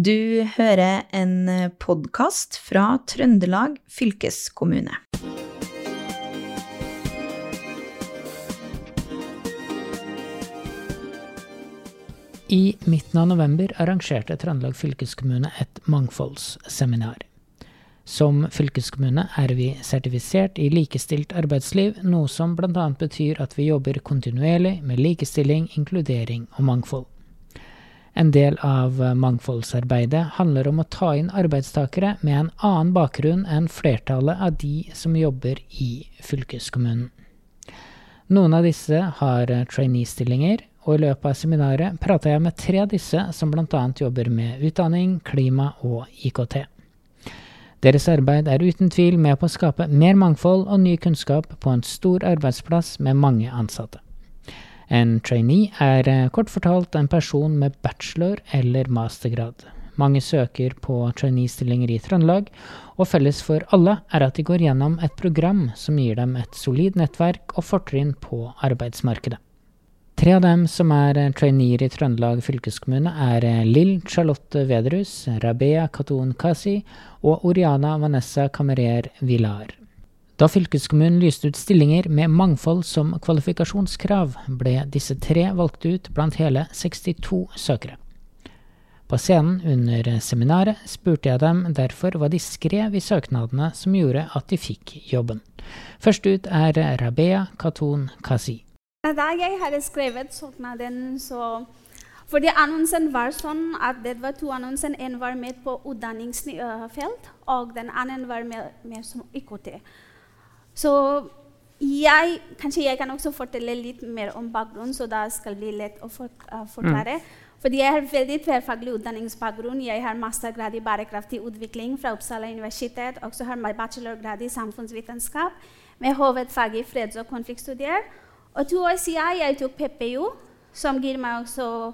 Du hører en podkast fra Trøndelag fylkeskommune. I midten av november arrangerte Trøndelag fylkeskommune et mangfoldsseminar. Som fylkeskommune er vi sertifisert i likestilt arbeidsliv, noe som bl.a. betyr at vi jobber kontinuerlig med likestilling, inkludering og mangfold. En del av mangfoldsarbeidet handler om å ta inn arbeidstakere med en annen bakgrunn enn flertallet av de som jobber i fylkeskommunen. Noen av disse har trainee-stillinger, og i løpet av seminaret prata jeg med tre av disse som bl.a. jobber med utdanning, klima og IKT. Deres arbeid er uten tvil med på å skape mer mangfold og ny kunnskap på en stor arbeidsplass med mange ansatte. En trainee er eh, kort fortalt en person med bachelor- eller mastergrad. Mange søker på trainee-stillinger i Trøndelag, og felles for alle er at de går gjennom et program som gir dem et solid nettverk og fortrinn på arbeidsmarkedet. Tre av dem som er eh, traineer i Trøndelag fylkeskommune, er eh, Lill Charlotte Vedrus, Rabea Katon Kasi og Oriana Vanessa Camerer Villar. Da fylkeskommunen lyste ut stillinger med mangfold som kvalifikasjonskrav, ble disse tre valgt ut blant hele 62 søkere. På scenen under seminaret spurte jeg dem derfor hva de skrev i søknadene som gjorde at de fikk jobben. Først ut er Rabea Katun Kasi. Da jeg hadde skrevet søknaden, så fordi annonsen var sånn at det var to annonser. En var med på utdanningsfelt, og den andre var med, med som IKT. Så jeg, kanskje jeg kan også fortelle litt mer om bakgrunnen, så da skal det bli lett å for, uh, forklare. Mm. Fordi jeg har veldig tverrfaglig utdanningsbakgrunn. Jeg har mastergrad i bærekraftig utvikling fra Uppsala universitet. Og så har jeg bachelorgrad i samfunnsvitenskap med hovedfag i freds- og konfliktstudier. Og to år siden jeg tok PPU, som gir meg også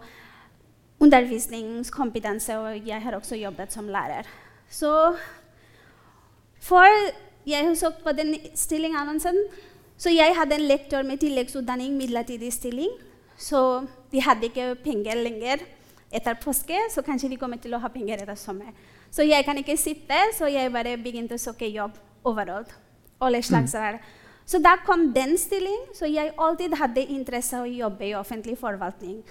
undervisningskompetanse, og jeg har også jobbet som lærer. Så for jeg har søkt på den stillingannonsen. Så jeg hadde en lektor med tilleggsutdanning, midlertidig stilling. Så de hadde ikke penger lenger etter påske, så kanskje de kommer til å ha penger etter sommer. Så jeg kan ikke sitte, så jeg bare begynte å søke jobb overalt. Alle slags mm. Så da kom den stillingen, så jeg alltid hadde interesse av å jobbe i offentlig forvaltning.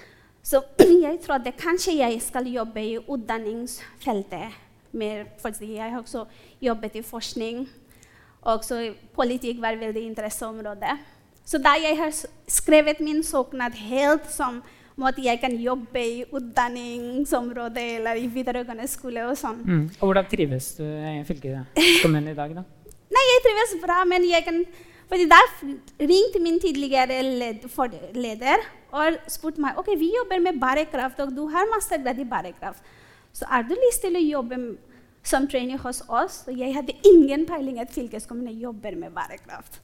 Så jeg trodde kanskje jeg skal jobbe i utdanningsfeltet mer, fordi jeg har også jobbet i forskning også politikk var veldig interesseområde. Så da jeg har skrevet min søknad helt som måte jeg kan jobbe i utdanningsområdet eller i videregående skole og sånn. Mm. Og hvordan trives du i fylkeskommunen i dag, da? Nei, jeg trives bra, men jeg kan fordi Da ringte min tidligere led, leder og spurte meg ok, vi jobber med bærekraft, og du har mastergrad i bærekraft. Så har du lyst til å jobbe som trainee hos oss. Og jeg hadde ingen peiling at fylkeskommunen jobber med bærekraft.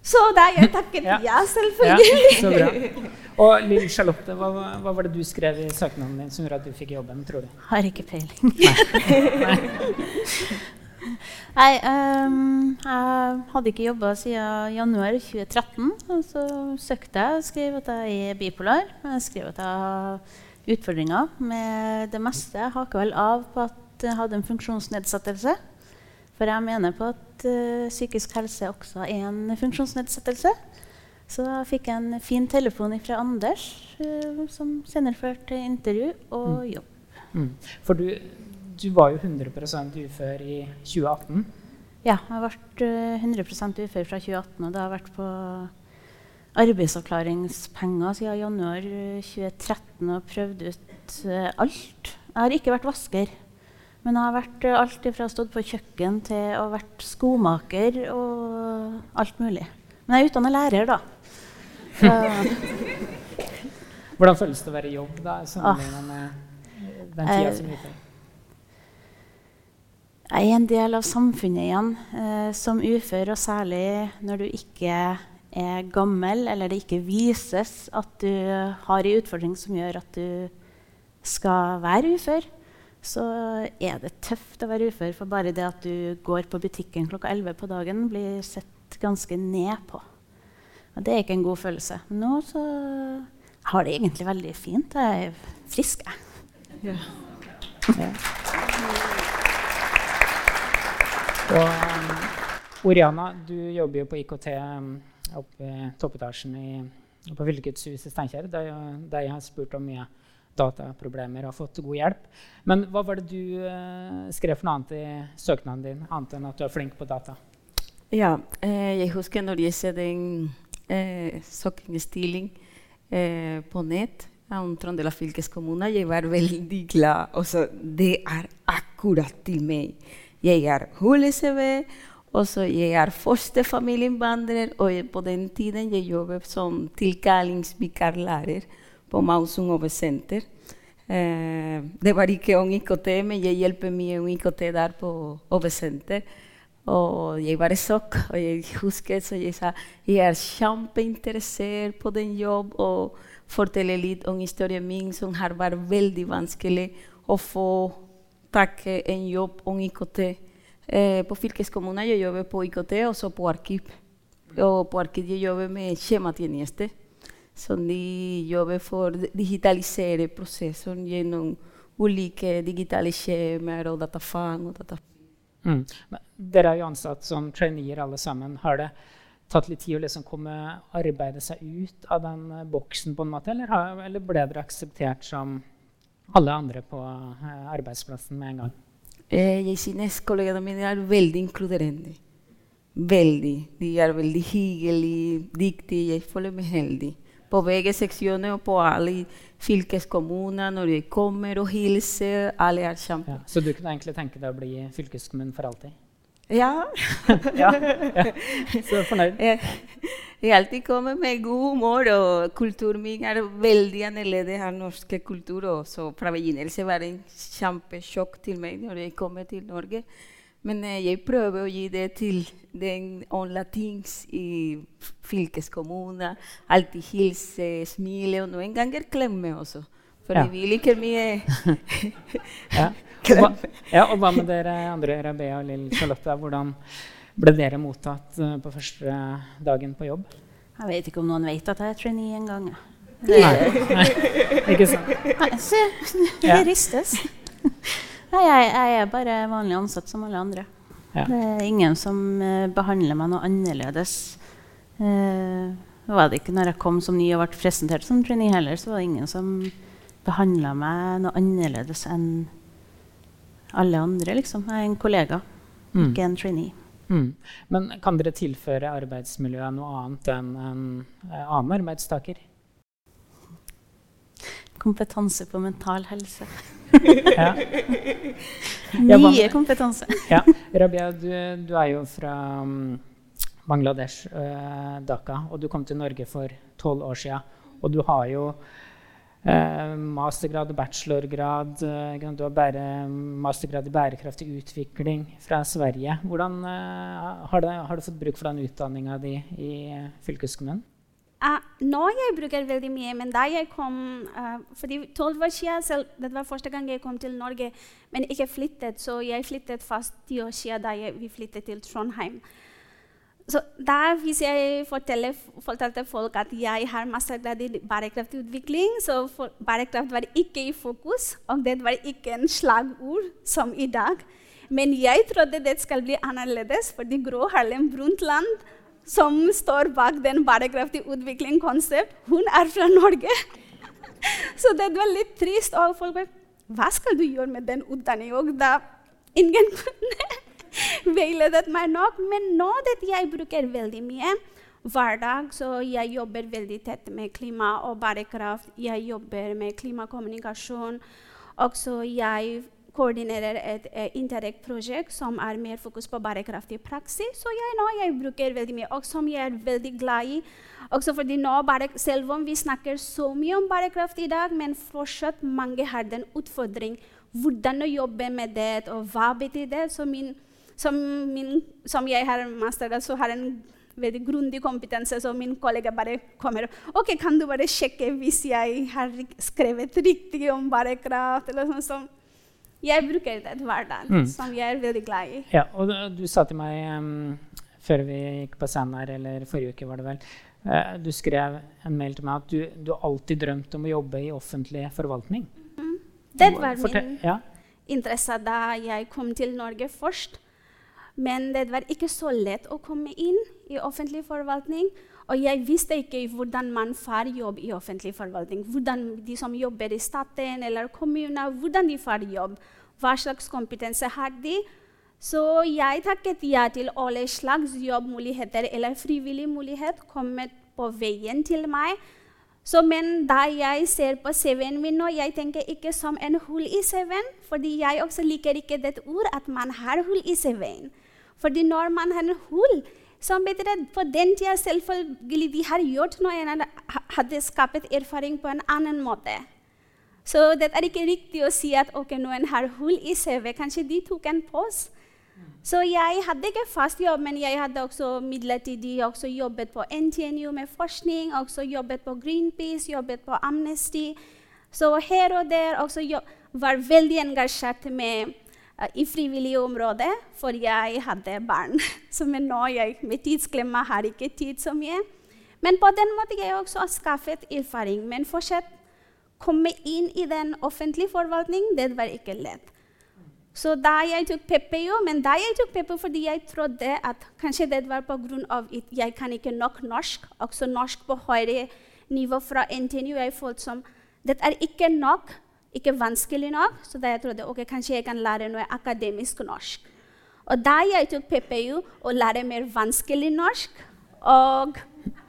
Så da jeg takket ja, ja selvfølgelig. Ja, så bra. Og Lill Charlotte, hva, hva, var det du skrev i søknaden din som gjorde at du fikk jobben, tror du? Har ikke peiling. Nei. Nei um, jeg hadde ikke jobba siden januar 2013. Og så søkte jeg og skrev at jeg er bipolar. Jeg skrev at jeg har utfordringer med det meste. Jeg haker vel av på at jeg hadde en funksjonsnedsettelse. For jeg mener på at uh, psykisk helse også er en funksjonsnedsettelse. Så da fikk jeg en fin telefon fra Anders, uh, som senere førte intervju og mm. jobb. Mm. For du, du, var jo 100% ufør i 2018? Ja, jeg har vært uh, 100% ufør fra 2018. Og det har vært på arbeidsavklaringspenger siden januar 2013 og prøvd ut alt. Jeg har ikke vært vasker. Men jeg har vært eh, alt fra stått på kjøkken til å vært skomaker og alt mulig. Men jeg er utdannet lærer, da. Hvordan føles det å være i jobb da, sammenlignet med den tida som ufør? Jeg er en del av samfunnet igjen eh, som ufør, og særlig når du ikke er gammel, eller det ikke vises at du har en utfordring som gjør at du skal være ufør så er det tøft å være ufør. For bare det at du går på butikken klokka 11 på dagen, blir sett ganske ned på. Og det er ikke en god følelse. Nå så har det egentlig veldig fint. Jeg er frisk, jeg. Ja. Ja. Og um, Oriana, du jobber jo på IKT um, oppe i toppetasjen i, på Fylkeshuset i Steinkjer, der, jeg har spurt om mye dataproblemer og fått god hjelp. Men hva var det du eh, skrev for noe annet i søknaden din, annet enn at du er flink på data? Ja, eh, jeg husker når jeg ser den eh, søkningsstilling eh, på nett om Trøndelag fylkeskommune, jeg var veldig glad. Også, det er akkurat til meg. Jeg er HLCV, og så jeg er førstefamilieinnvandrer, og på den tiden jeg jobbet som tilkallingsvikarlærer på Mausung oversenter. Eh, det var ikke om IKT, men jeg hjelper mye om IKT der på oversenter. Og jeg var i sjokk, og jeg husker så jeg sa jeg er kjempeinteressert på den jobb og fortelle litt om historien min, som har vært veldig vanskelig å få tak i en jobb om IKT. Eh, på fylkeskommunen jeg jobber på IKT og så på arkiv. Og på arkiv jeg jobber med skjematjenester. Så de jobber for å digitalisere prosessen gjennom ulike digitale skjemaer og datafang. og datafang. Mm. Dere er jo ansatt som traineer alle sammen. Har det tatt litt tid å liksom komme arbeide seg ut av den uh, boksen, på en måte, eller, har, eller, ble dere akseptert som alle andre på uh, arbeidsplassen med en gang? Eh, jeg synes kollegene mine er veldig inkluderende. Veldig. De er veldig hyggelige, dyktige. Jeg føler meg heldig på begge seksjoner og på alle fylkeskommuner når jeg kommer og hilser. Alle er kjempe... Ja, så du kunne egentlig tenke deg å bli fylkeskommunen for alltid? Ja. ja, ja. Så fornøyd? Jeg, jeg alltid kommer med god humor, og kulturen min er veldig annerledes enn norsk kultur. Og så fra begynnelsen var det en kjempesjokk til meg når jeg kom til Norge. Men eh, jeg prøver å gi det til den latins i fylkeskommunen. Alltid hilse, smile, og noen ganger klemme også. For ja. vi liker mye ja. klemme. ja, og hva med dere andre, Rabea og Lill Charlotte? Hvordan ble dere mottatt uh, på første dagen på jobb? Jeg vet ikke om noen vet at jeg er trainee engang. Nei. Nei, ikke sant. Nei, se, det ristes. Nei, jeg, jeg, er bare vanlig ansatt som alle andre. Ja. Det er ingen som uh, behandler meg noe annerledes. Uh, var det ikke når jeg kom som ny og ble presentert som trainee heller, så var det ingen som behandla meg noe annerledes enn alle andre. liksom. Jeg er en kollega, mm. ikke en trainee. Mm. Men kan dere tilføre arbeidsmiljøet noe annet enn en uh, annen arbeidstaker? Kompetanse på mental helse. Ja. Mye kompetanse. ja. Rabia, du, du, er jo fra um, Bangladesh, eh, Dhaka, og du kom til Norge for tolv år siden. Og du har jo eh, mastergrad og bachelorgrad. Eh, du har bære, mastergrad i bærekraftig utvikling fra Sverige. Hvordan har, det, har, du fått bruk for den utdanninga di i fylkeskommunen? Uh, nå jeg bruker veldig mye, men da jeg kom uh, fordi tolv år siden selv, Det var første gang jeg kom til Norge, men ikke flyttet. Så jeg flyttet fast ti år siden da jeg, vi flyttet til Trondheim. Så da hvis jeg fortalte folk at jeg har mastergrad i bærekraftig utvikling, så for, bærekraft var ikke i fokus, og det var ikke en slagord som i dag. Men jeg trodde det skal bli annerledes, fordi Gro Harlem Brundtland som står bak den bærekraftige utvikling-konsept, hun er fra Norge. Så det var litt trist. Og folk bare Hva skal du gjøre med den utdanningen? Da ingen kunne veiledet meg nok. Men nå det jeg bruker veldig mye hver dag, så jeg jobber veldig tett med klima og bærekraft. Jeg jobber med klimakommunikasjon. Også jeg koordinerer et uh, Interreg-prosjekt som er mer fokus på bærekraftig praksis. Så jeg, nå, jeg bruker veldig mye, og som jeg er veldig glad i. Også fordi nå, bare, Selv om vi snakker så mye om bærekraft i dag, men fortsatt mange har den utfordring hvordan å jobbe med det, og hva betyr det. Så min, som, min, som jeg har mastergrad, så har en veldig grundig kompetanse, så min kollega bare kommer ok, kan du bare sjekke hvis jeg har skrevet riktig om bærekraft? eller sånn. sånn. Jeg bruker det hver dag, mm. som jeg er veldig glad i. Ja, og du, du sa til meg um, før vi gikk på scenen her, eller forrige uke var det vel, uh, du skrev en mail til meg at du, du alltid drømt om å jobbe i offentlig forvaltning. Mm. Det var min. Ja. interesse da jeg kom til Norge først. Men det var ikke så lett å komme inn i offentlig forvaltning. Og jeg visste ikke hvordan man får jobb i offentlig forvaltning. Hvordan de som jobber i staten eller kommunen, hvordan de får jobb. Hva slags kompetanse har de? Så jeg takket ja til alle slags jobbmuligheter eller frivillig mulighet kommet på veien til meg. Så, men da jeg ser på CV-en min nå, jeg tenker ikke som en hull i CV-en. fordi jeg også liker ikke det ord at man har hull i CV-en. Fordi når man har hull, så betyr at på den tida selvfølgelig de har gjort noe, annet, hadde skapt erfaring på en annen måte. Så det er ikke riktig å si at ok, noen har hull i CV. Kanskje de tok en pause. Så jeg hadde ikke fast jobb, men jeg hadde også midlertidig også jobbet på NTNU med forskning, også jobbet på Greenpeace, jobbet på Amnesty. Så her og der også var veldig engasjert med, i frivillig område, for jeg hadde barn. Så men nå jeg med tidsklemma har ikke tid så mye. Men på den måten jeg også har skaffet erfaring. Men fortsatt komme inn i den offentlige forvaltning, det var ikke lett. Så da jeg tok PPU, men da jeg tok PPU fordi jeg trodde at kanskje det var pga. at jeg kan ikke nok norsk, også norsk på høyere nivå fra NTNU. Jeg følte som det er ikke nok, ikke vanskelig nok, så da jeg trodde ok, kanskje jeg kan lære noe akademisk norsk. Og da jeg tok PPU og lærte mer vanskelig norsk, og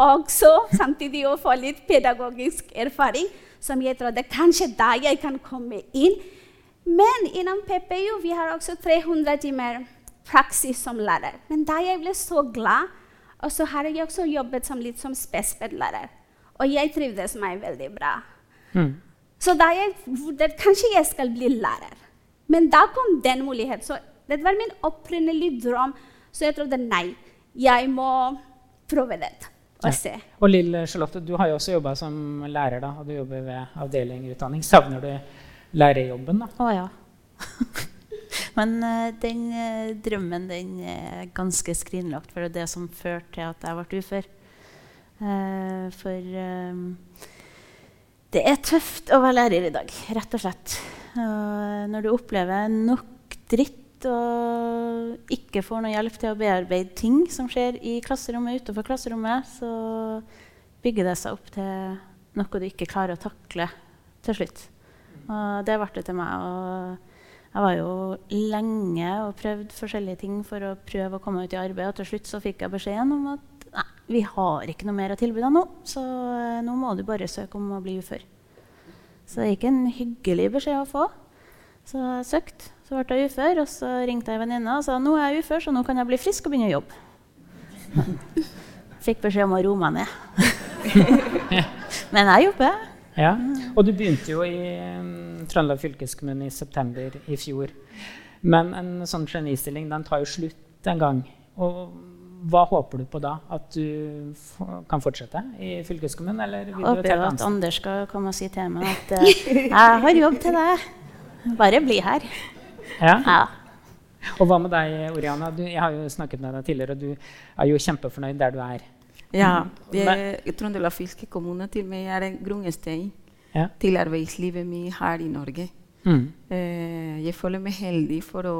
også samtidig å få litt pedagogisk erfaring, som jeg trodde kanskje da jeg kan komme inn men innom PPU vi har også 300 timer praksis som lærer. Men da jeg ble så glad, og så har jeg også jobbet som litt som spespedlærer. Og jeg trivdes meg veldig bra. Mm. Så da jeg vurderte kanskje jeg skal bli lærer. Men da kom den muligheten. Så det var min opprinnelige drøm. Så jeg trodde nei, jeg må prøve det. Og, ja. og Lill Charlotte, du har jo også jobba som lærer, da, og du jobber ved avdeling utdanning. Savner du lærerjobben, da? Å ja. Men uh, den uh, drømmen den er ganske skrinlagt, for det er det som førte til at jeg ble ufør. Uh, for det er tøft å være lærer i dag, rett og slett. når du opplever nok dritt og ikke får noe hjelp til å bearbeide ting som skjer i klasserommet utenfor klasserommet, så bygger det seg opp til noe du ikke klarer å takle til slutt. Og det ble det til meg. Og jeg var jo lenge og prøvde forskjellige ting for å prøve å komme ut i arbeid. Og til slutt så fikk jeg beskjeden om at vi har ikke noe mer av tilbudene nå. Så eh, nå må du bare søke om å bli ufør. Så det er ikke en hyggelig beskjed å få. Så jeg søkte, så ble jeg ufør. Og så ringte jeg venninna og sa nå er jeg ufør, så nå kan jeg bli frisk og begynne å jobbe. Fikk beskjed om å roe meg ned. Men jeg jobber. Ja, Og du begynte jo i um, Trøndelag fylkeskommune i september i fjor. Men en sånn genistilling den tar jo slutt en gang. Og hva håper du på da? At du kan fortsette i fylkeskommunen? Eller vil håper du at Anders skal komme og si til meg at uh, 'jeg har jobb til deg'. Bare bli her. Ja. ja. Og hva med deg, Oriana? Du, jeg har jo snakket med deg tidligere, og du er jo kjempefornøyd der du er. Ja, jeg, Trøndelag fylkeskommune til meg er en grunnstein ja. til arbeidslivet mitt her i Norge. Mm. Uh, jeg føler meg heldig for å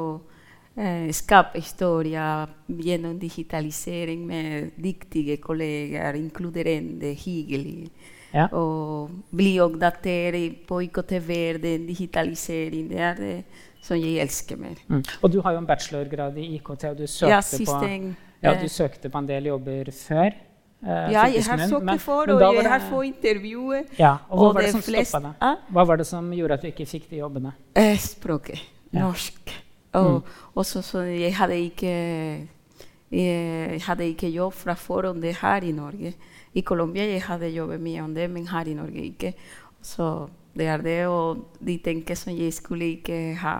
eh, skape historier gjennom digitalisering med dyktige kolleger, inkluderende, hyggelig. Ja. Og bli oppdatert på IKT-verden, digitalisering. Det er det som jeg elsker mer. Mm. Og du har jo en bachelorgrad i IKT, og du søkte, ja, på, ja, du søkte på en del jobber før. Uh, ja, jeg har søkt for, og jeg har fått intervjuet. Ja, og hva, og var det som flest, deg? hva var det som gjorde at du ikke fikk de jobbene? Eh, språket. Norsk. Og mm. også så jeg hadde ikke jeg hadde ikke jobb fra forhånd det her i Norge. I Colombia jeg hadde jobbet mye om det, men her i Norge ikke. Så det er det, og de tenker som jeg skulle ikke ha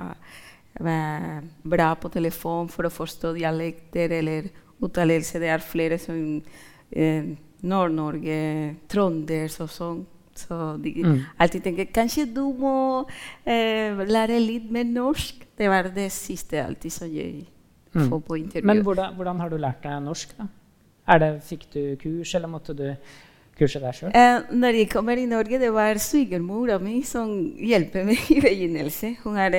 bra på telefon for å forstå dialekter eller uttalelse. Det er flere som eh, Nord-Norge, trønders og sånn. Så de mm. alltid tenker kanskje du må eh, lære litt mer norsk. Det var det siste alltid som jeg mm. får på intervju. Men hvordan, hvordan, har du lært deg norsk? da? Det, fikk du kurs, eller måtte du kurse deg sjøl? Eh, når jeg kommer i Norge, det var svigermora mi som hjelper meg i begynnelsen. Hun er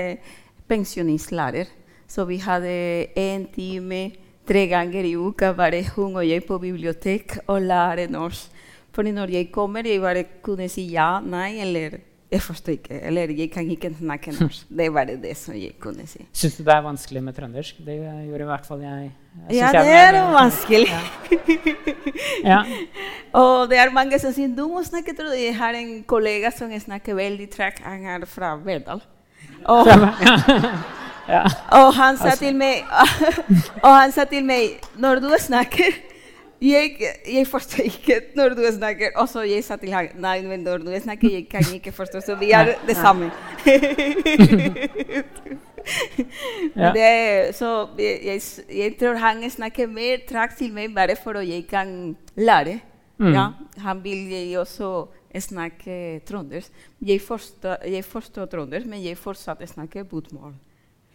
pensjonistlærer. Så vi hadde en time tre ganger i uka, bare hun og jeg på bibliotek og lære norsk. For når jeg kommer, jeg bare kunne si ja, nei eller jeg forstår ikke, eller jeg kan ikke snakke norsk. Det var det som jeg kunne si. Syns du det er vanskelig med trøndersk? Det gjorde i hvert fall jeg. jeg Ja, det er vanskelig. Ja. Og det er mange som sier du må snakke trøndersk. Jeg har en kollega som snakker veldig tregt. Han er fra Verdal. Og, ja. og han sa til meg Og han sa til meg Når du snakker jeg, jeg forstår ikke når du snakker. Og så jeg sa til ham Nei, men når du snakker, jeg kan ikke forstå. Så vi er det samme. Ja. det, så jeg, jeg, jeg tror han snakker mer trakt til meg bare for at jeg kan lære. Mm. Ja, han vil jeg også snakke trøndersk. Jeg forstår, jeg forstår trøndersk, men jeg fortsatt snakker bokmål.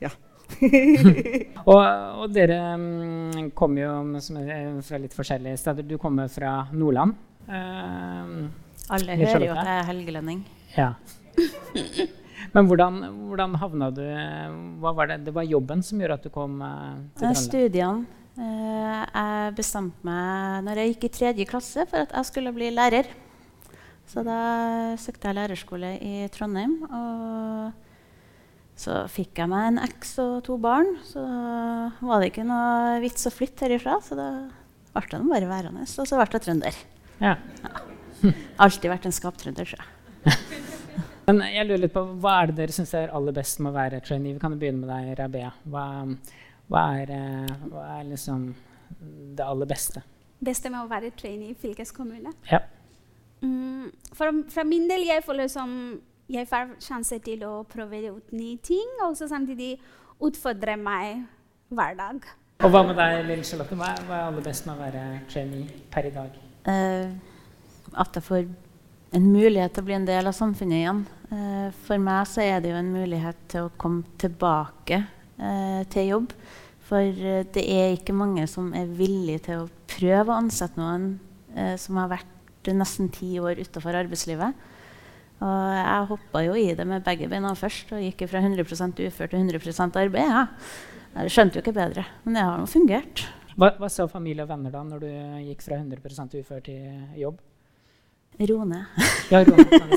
Ja. Og, og dere mm, kommer jo som er fra litt forskjellige steder. Du kommer fra Nordland. Uh, Alle hører jo at jeg er helgelending. ja. Men hvordan, hvordan havna du hva var det? det var jobben som gjorde at du kom uh, til Trondheim? Studiene. Uh, jeg bestemte meg når jeg gikk i tredje klasse for at jeg skulle bli lærer. Så da søkte jeg lærerskole i Trondheim. Og så fikk jeg meg en eks og to barn. Så da var det ikke noe vits å flytte herifra, så da ble jeg bare værende. Og så ble jeg trønder. Ja. Alltid vært en skaptrønder, sjø. Men jeg lurer litt på, hva er det dere syns er aller best med å være trainee? Vi kan jo begynne med deg, Rabea. Hva, hva, er, eh, hva er liksom det aller beste? Beste med å være trainee i fylkeskommune. Ja. Mm, for, fra min del jeg føler som jeg får sjanse til å prøve ut nye ting, og så samtidig utfordre meg hver dag. Og hva med deg, Lille Charlotte? Hva er, er aller best med å være trainee per i dag? Uh, at jeg får en mulighet til å bli en del av samfunnet igjen. Uh, for meg så er det jo en mulighet til å komme tilbake uh, til jobb. For det er ikke mange som er villige til å prøve å ansette noen som har vært nesten ti år utafor arbeidslivet. Og jeg hoppa jo i det med begge beina først og gikk fra 100% ufør til 100% arbeid. Ja. Jeg skjønte jo ikke bedre, men det har jo fungert. Hva, hva sa familie og venner da når du gikk fra 100% ufør til jobb? Ro ned. Ja,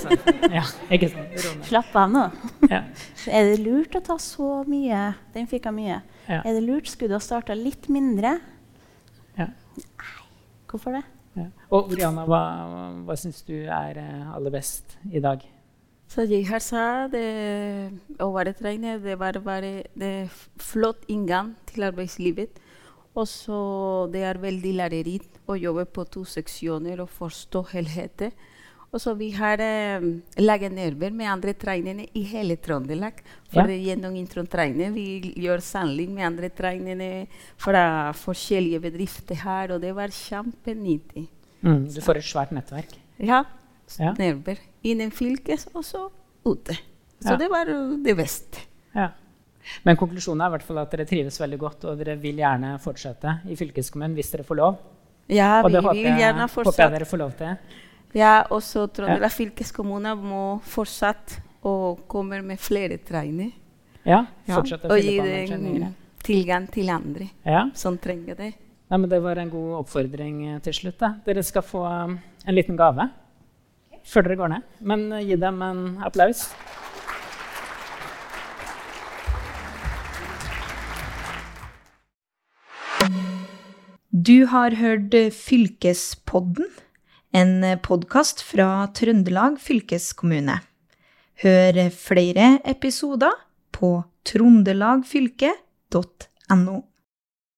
sa. Ja, ikke sant? Rone. Slapp av nå. Ja. Er det lurt å ta så mye? Den fikk jeg mye. Ja. Er det lurt? Skulle du ha starta litt mindre? Ja. Hvorfor det? Og Oriana, hva, hva syns du er eh, aller best i dag? Så jeg har sa det, å være trener det var bare det flott inngang til arbeidslivet. Og så det er veldig lærerikt å jobbe på to seksjoner og forstå helheten. Og så vi har eh, laget nerver med andre trainere i hele Trøndelag. For Ja. gjennom introtrener vi gjør samling med andre trainere fra forskjellige bedrifter her, og det var kjempenyttig. Mm, du får et svært nettverk. Ja, Ja. nerver. Innen fylkes og så ute. Så Ja. det var uh, det beste. Ja. Men konklusjonen er i hvert fall at dere trives veldig godt, og dere vil gjerne fortsette i fylkeskommunen hvis dere får lov. Ja, og vi vil jeg, gjerne håper jeg dere får lov til. Ja, også Trøndelag fylkeskommune må fortsatt å komme med flere trainer. Ja, Ja. fortsette å fylle gi treninger. tilgang til andre Ja. som trenger det. Nei, men det var en god oppfordring eh, til slutt. Da. Dere skal få um, en liten gave før dere går ned. Men eh, gi dem en applaus. Du har hørt Fylkespodden, en podkast fra Trøndelag fylkeskommune. Hør flere episoder på trondelagfylket.no.